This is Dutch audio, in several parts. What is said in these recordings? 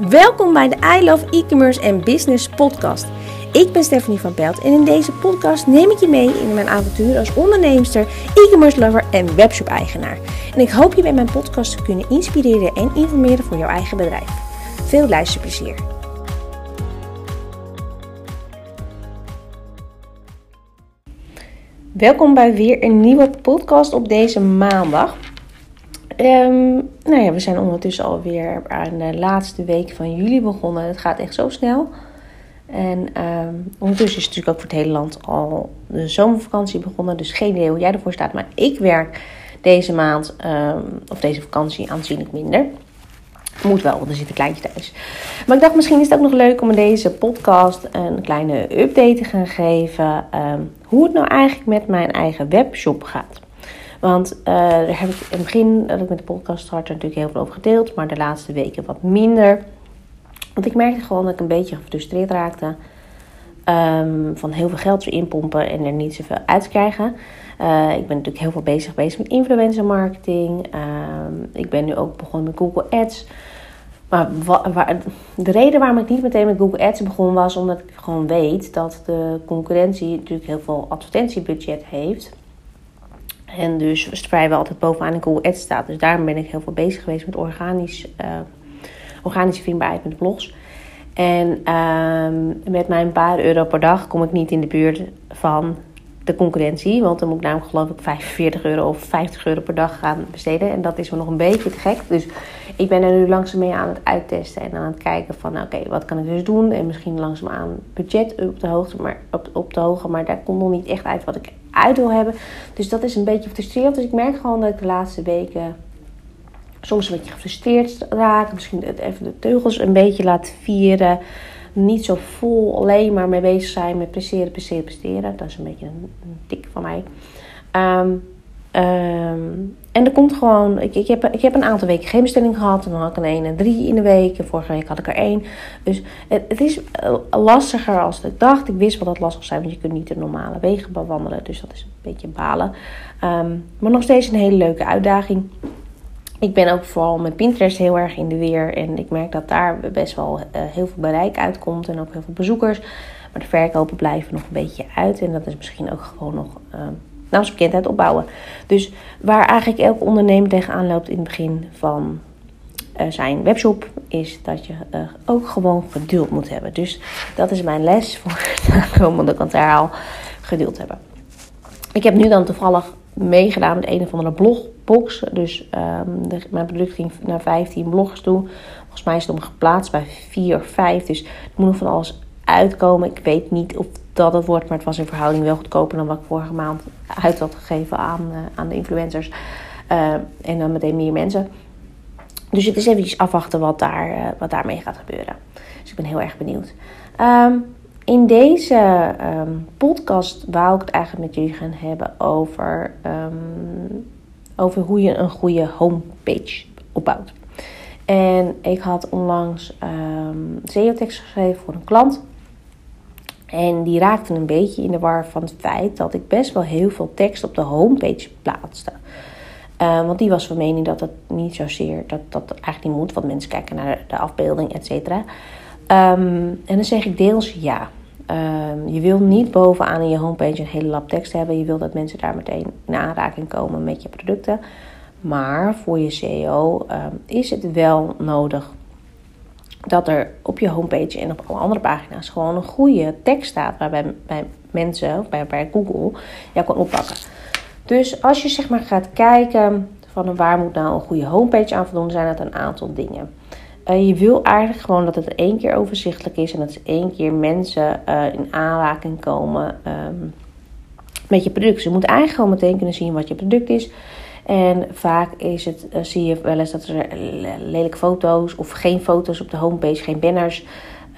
Welkom bij de I Love E-commerce en Business podcast. Ik ben Stephanie van Pelt en in deze podcast neem ik je mee in mijn avontuur als onderneemster, e-commerce lover en webshop eigenaar. En ik hoop je bij mijn podcast te kunnen inspireren en informeren voor jouw eigen bedrijf. Veel luisterplezier. Welkom bij weer een nieuwe podcast op deze maandag. Um, nou ja, we zijn ondertussen alweer aan de laatste week van juli begonnen. Het gaat echt zo snel. En um, ondertussen is natuurlijk ook voor het hele land al de zomervakantie begonnen. Dus geen idee hoe jij ervoor staat. Maar ik werk deze maand, um, of deze vakantie, aanzienlijk minder. Moet wel, want er zit een kleintje thuis. Maar ik dacht, misschien is het ook nog leuk om in deze podcast een kleine update te gaan geven. hoe het nou eigenlijk met mijn eigen webshop gaat. Want uh, daar heb ik in het begin, dat ik met de podcast startte, natuurlijk heel veel over gedeeld. Maar de laatste weken wat minder. Want ik merkte gewoon dat ik een beetje gefrustreerd raakte. Um, van heel veel geld erin pompen en er niet zoveel uit krijgen. Uh, ik ben natuurlijk heel veel bezig, bezig met influencer marketing. Um, ik ben nu ook begonnen met Google Ads. Maar de reden waarom ik niet meteen met Google Ads begon was omdat ik gewoon weet dat de concurrentie natuurlijk heel veel advertentiebudget heeft. En dus vrijwel altijd bovenaan in Google Ads staat. Dus daarom ben ik heel veel bezig geweest met organisch, uh, organische vindbaarheid met blogs. En uh, met mijn paar euro per dag kom ik niet in de buurt van de concurrentie. Want dan moet ik namelijk geloof ik 45 euro of 50 euro per dag gaan besteden. En dat is me nog een beetje te gek. Dus ik ben er nu langzaam mee aan het uittesten. En aan het kijken van oké, wat kan ik dus doen. En misschien langzaam aan budget op de, hoogte, maar, op, op de. Maar daar komt nog niet echt uit wat ik uit wil hebben. Dus dat is een beetje frustrerend. Dus ik merk gewoon dat ik de laatste weken soms een beetje gefrustreerd raak. Misschien even de teugels een beetje laat vieren. Niet zo vol alleen maar mee bezig zijn met presteren, presteren, presteren. Dat is een beetje een, tik van mij. Um, um, en er komt gewoon, ik, ik, heb, ik heb een aantal weken geen bestelling gehad. En dan had ik een 1 en 3 in de week. En vorige week had ik er 1. Dus het, is eh, lastiger als ik dacht. Ik wist wel dat het lastig zou zijn, want je kunt niet de normale wegen bewandelen. Dus dat is een beetje balen. Um, maar nog steeds een hele leuke uitdaging. Ik ben ook vooral met Pinterest heel erg in de weer. En ik merk dat daar best wel uh, heel veel bereik uitkomt. En ook heel veel bezoekers. Maar de verkopen blijven nog een beetje uit. En dat is misschien ook gewoon nog... Um, naamsbekendheid opbouwen. Dus waar eigenlijk elke ondernemer tegenaan loopt in het begin van uh, zijn webshop, is dat je uh, ook gewoon geduld moet hebben. Dus dat is mijn les voor het aankomende kwartaal: geduld hebben. Ik heb nu dan toevallig meegedaan met een of andere blogbox. Dus de, mijn product ging naar 15 bloggers toe. Volgens mij is het om geplaatst bij 4 of 5. Dus er moet nog van alles uitkomen. Ik weet niet of dat het wordt, maar het was in verhouding wel goedkoper dan wat ik vorige maand uit had gegeven aan, uh, aan de influencers. Uh, en dan meteen meer mensen. Dus het is even afwachten wat, daar, uh, wat daarmee gaat gebeuren. Dus ik ben heel erg benieuwd. Um, in deze um, podcast wou ik het eigenlijk met jullie gaan hebben over, um, over hoe je een goede homepage opbouwt. En ik had onlangs SEO-tekst geschreven voor een klant. En die raakte een beetje in de war van het feit dat ik best wel heel veel tekst op de homepage plaatste. Uh, want die was van mening dat het niet zozeer, dat dat eigenlijk niet moet, want mensen kijken naar de afbeelding, et cetera. Um, en dan zeg ik deels ja. Um, je wil niet bovenaan in je homepage een hele lap tekst hebben. Je wil dat mensen daar meteen in aanraking komen met je producten. Maar voor je SEO um, is het wel nodig dat er op je homepage en op alle andere pagina's gewoon een goede tekst staat waarbij bij mensen of bij, bij Google jou kan oppakken. Dus als je zeg maar gaat kijken van waar moet nou een goede homepage aan voldoen, zijn het een aantal dingen. Uh, je wil eigenlijk gewoon dat het één keer overzichtelijk is en dat één keer mensen uh, in aanraking komen um, met je product. Ze moeten eigenlijk gewoon meteen kunnen zien wat je product is. En vaak is het, uh, zie je wel eens dat er lelijke foto's of geen foto's op de homepage, geen banners.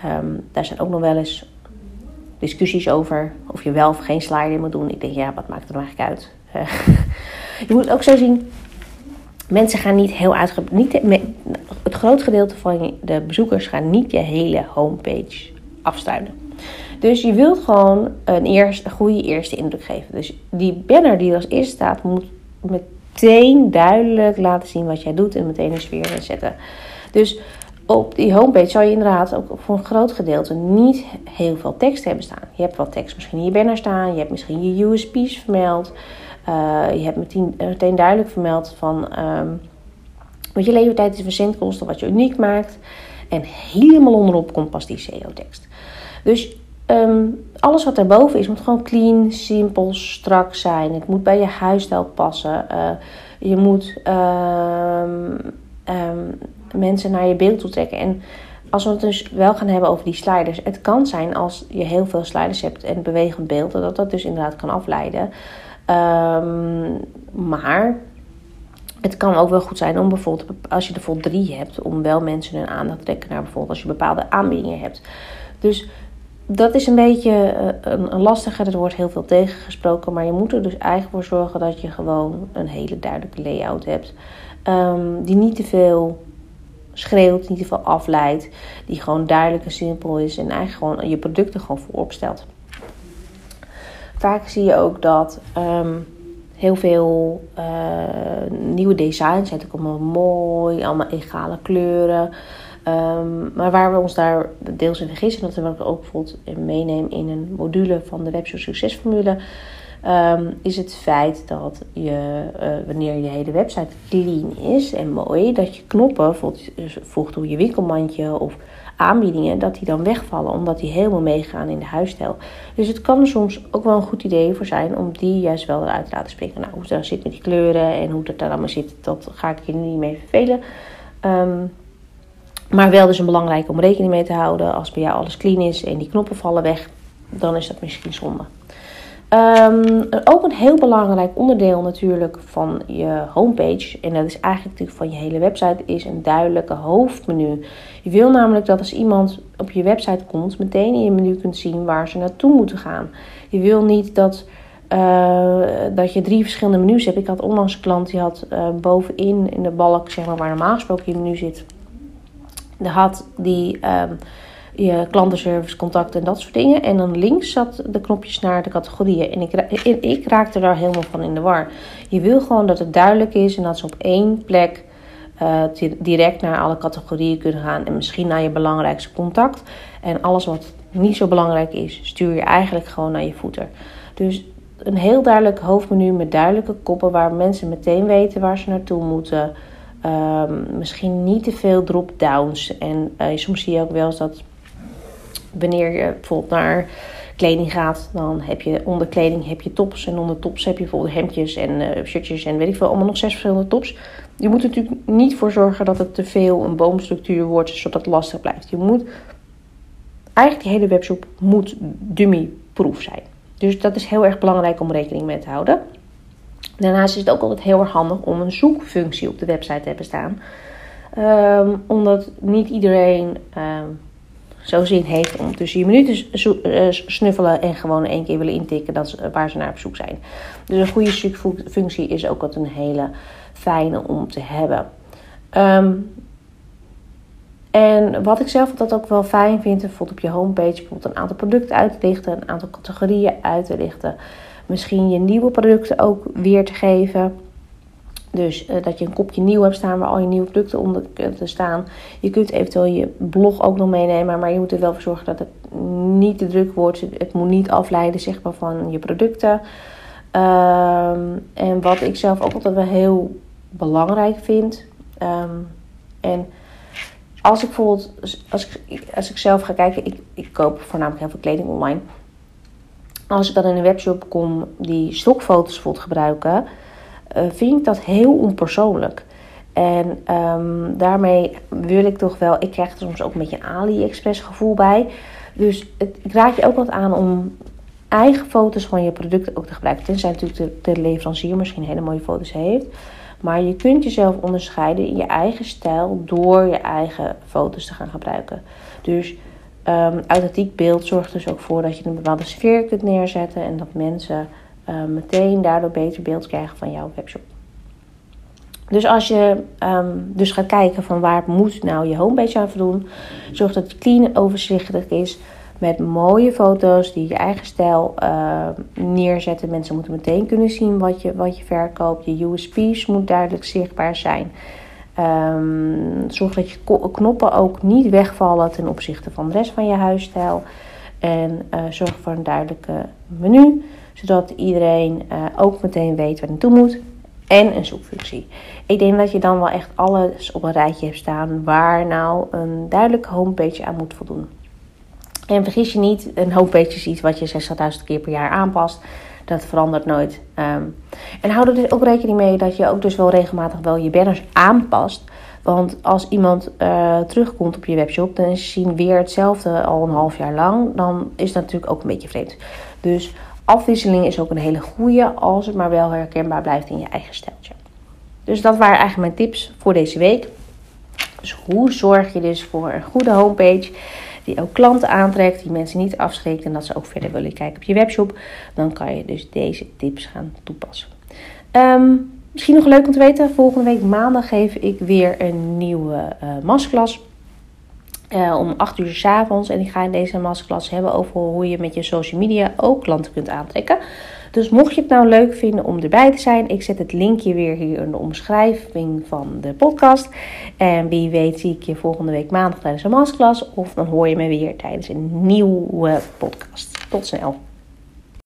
Um, daar zijn ook nog wel eens discussies over of je wel of geen slider moet doen. Ik denk, ja, wat maakt het nou eigenlijk uit? je moet ook zo zien, mensen gaan niet heel uitgebreid. Het groot gedeelte van de bezoekers gaan niet je hele homepage afstruinen. Dus je wilt gewoon een, eerst, goede eerste indruk geven. Dus die banner die er als eerste staat, moet met meteen duidelijk laten zien wat jij doet en meteen een sfeer zetten. Dus op die homepage zal je inderdaad ook voor een groot gedeelte niet heel veel tekst hebben staan. Je hebt wat tekst misschien in je banner staan, je hebt misschien je USP's vermeld. Uh, je hebt meteen, meteen, duidelijk vermeld van um, wat je levertijd is, verzendkosten, wat je uniek maakt. En helemaal onderop komt pas die SEO-tekst. Dus um, alles wat daarboven is, moet gewoon clean, simpel, strak zijn. Het moet bij je huisstijl passen. Uh, je moet um, mensen naar je beeld toe trekken. En als we het dus wel gaan hebben over die sliders. Het kan zijn als je heel veel sliders hebt en bewegend beeld. Dat dat dus inderdaad kan afleiden. Maar het kan ook wel goed zijn om bijvoorbeeld, als je er vol drie hebt, om wel mensen hun aandacht te trekken naar bijvoorbeeld als je bepaalde aanbiedingen hebt. Dus dat is een beetje eh, een, een lastige. Er wordt heel veel tegengesproken. Maar je moet er dus eigenlijk voor zorgen dat je gewoon een hele duidelijke layout hebt. Um, die niet te veel schreeuwt, niet te veel afleidt. Die gewoon duidelijk en simpel is. En eigenlijk gewoon je producten gewoon voorop stelt. Vaak zie je ook dat um, heel veel uh, nieuwe designs zijn ook allemaal mooi, allemaal egale kleuren. Um, maar waar we ons daar deels in vergissen, dat we ook bijvoorbeeld meenemen in een module van de Webshop Succesformule, um, is het feit dat je, uh, wanneer je hele website clean is en mooi, dat je knoppen, voegt hoe je winkelmandje of aanbiedingen, dat die dan wegvallen, omdat die helemaal meegaan in de huisstijl. Dus het kan soms ook wel een goed idee voor zijn om die juist wel eruit te laten springen. Nou, hoe het zit met die kleuren en hoe het daar allemaal zit, dat ga ik je niet mee vervelen. Um, maar wel dus een belangrijk om rekening mee te houden. Als bij jou alles clean is en die knoppen vallen weg, dan is dat misschien zonde. Um, ook een heel belangrijk onderdeel natuurlijk van je homepage, en dat is eigenlijk natuurlijk van je hele website, is een duidelijke hoofdmenu. Je wil namelijk dat als iemand op je website komt, meteen in je menu kunt zien waar ze naartoe moeten gaan. Je wil niet dat, uh, dat je drie verschillende menus hebt. Ik had onlangs een klant die had uh, bovenin in de balk, zeg maar, waar normaal gesproken je menu zit, had die um, je klantenservice, contacten en dat soort dingen. En dan links zat de knopjes naar de categorieën. En ik, ik raakte daar helemaal van in de war. Je wil gewoon dat het duidelijk is en dat ze op één plek uh, direct naar alle categorieën kunnen gaan. En misschien naar je belangrijkste contact. En alles wat niet zo belangrijk is, stuur je eigenlijk gewoon naar je voeter. Dus een heel duidelijk hoofdmenu met duidelijke koppen waar mensen meteen weten waar ze naartoe moeten. Um, misschien niet te veel drop-downs. En uh, soms zie je ook wel eens dat wanneer je bijvoorbeeld naar kleding gaat, dan heb je onder kleding heb je tops. En onder tops heb je bijvoorbeeld hemdjes en uh, shirtjes en weet ik veel, allemaal nog zes verschillende tops. Je moet er natuurlijk niet voor zorgen dat het te veel een boomstructuur wordt, zodat het lastig blijft. Je moet, eigenlijk die hele webshop moet dummy-proof zijn. Dus dat is heel erg belangrijk om rekening mee te houden. Daarnaast is het ook altijd heel erg handig om een zoekfunctie op de website te hebben staan. Um, omdat niet iedereen um, zo zin heeft om tussen je minuten uh, snuffelen en gewoon één keer willen intikken dat waar ze naar op zoek zijn. Dus een goede zoekfunctie is ook altijd een hele fijne om te hebben. Um, en wat ik zelf altijd ook wel fijn vind, bijvoorbeeld op je homepage, bijvoorbeeld een aantal producten uit te lichten, een aantal categorieën uit te lichten. Misschien je nieuwe producten ook weer te geven. Dus uh, dat je een kopje nieuw hebt staan waar al je nieuwe producten onder te staan. Je kunt eventueel je blog ook nog meenemen, maar je moet er wel voor zorgen dat het niet te druk wordt. Het moet niet afleiden zeg maar, van je producten. Um, en wat ik zelf ook altijd wel heel belangrijk vind. Um, en als ik bijvoorbeeld, als ik, als ik zelf ga kijken, ik, ik koop voornamelijk heel veel kleding online als ik dan in een webshop kom die stokfoto's bijvoorbeeld gebruiken, uh, vind ik dat heel onpersoonlijk. En um, daarmee wil ik toch wel, ik krijg er soms ook een beetje een AliExpress gevoel bij. Dus het, ik raad je ook wat aan om eigen foto's van je producten ook te gebruiken. Tenzij natuurlijk de, de leverancier misschien hele mooie foto's heeft. Maar je kunt jezelf onderscheiden in je eigen stijl door je eigen foto's te gaan gebruiken. Dus Um, authentiek beeld zorgt dus ook voor dat je een bepaalde sfeer kunt neerzetten en dat mensen uh, meteen daardoor beter beeld krijgen van jouw webshop. Dus als je um, dus gaat kijken van waar moet nou je homepage aan voldoen, zorg dat het clean en overzichtelijk is met mooie foto's die je eigen stijl neerzetten. Mensen moeten meteen kunnen zien wat je, wat je verkoopt. Je USP's moet duidelijk zichtbaar zijn. Um, zorg dat je knoppen ook niet wegvallen ten opzichte van de rest van je huisstijl. En uh, zorg voor een duidelijke menu, zodat iedereen uh, ook meteen weet waar naartoe moet. En een zoekfunctie. Ik denk dat je dan wel echt alles op een rijtje hebt staan waar nou een duidelijke homepage aan moet voldoen. En vergis je niet, een homepage is iets wat je 60.000 keer per jaar aanpast. Dat verandert nooit. Um, en hou er dus ook rekening mee dat je ook dus wel regelmatig wel je banners aanpast. Want als iemand uh, terugkomt op je webshop, dan zien weer hetzelfde al een half jaar lang. Dan is dat natuurlijk ook een beetje vreemd. Dus afwisseling is ook een hele goede als het maar wel herkenbaar blijft in je eigen steltje. Dus dat waren eigenlijk mijn tips voor deze week. Dus hoe zorg je dus voor een goede homepage die ook klanten aantrekt, die mensen niet afschrikt en dat ze ook verder willen kijken op je webshop, dan kan je dus deze tips gaan toepassen. Um, misschien nog leuk om te weten, volgende week maandag geef ik weer een nieuwe uh. Uh, om 8 uur s avonds. En ik ga in deze masterclass hebben over hoe je met je social media ook klanten kunt aantrekken. Dus mocht je het nou leuk vinden om erbij te zijn, ik zet het linkje weer hier in de omschrijving van de podcast. En wie weet zie ik je volgende week maandag tijdens een masterclass. Of dan hoor je me weer tijdens een nieuwe podcast. Tot snel.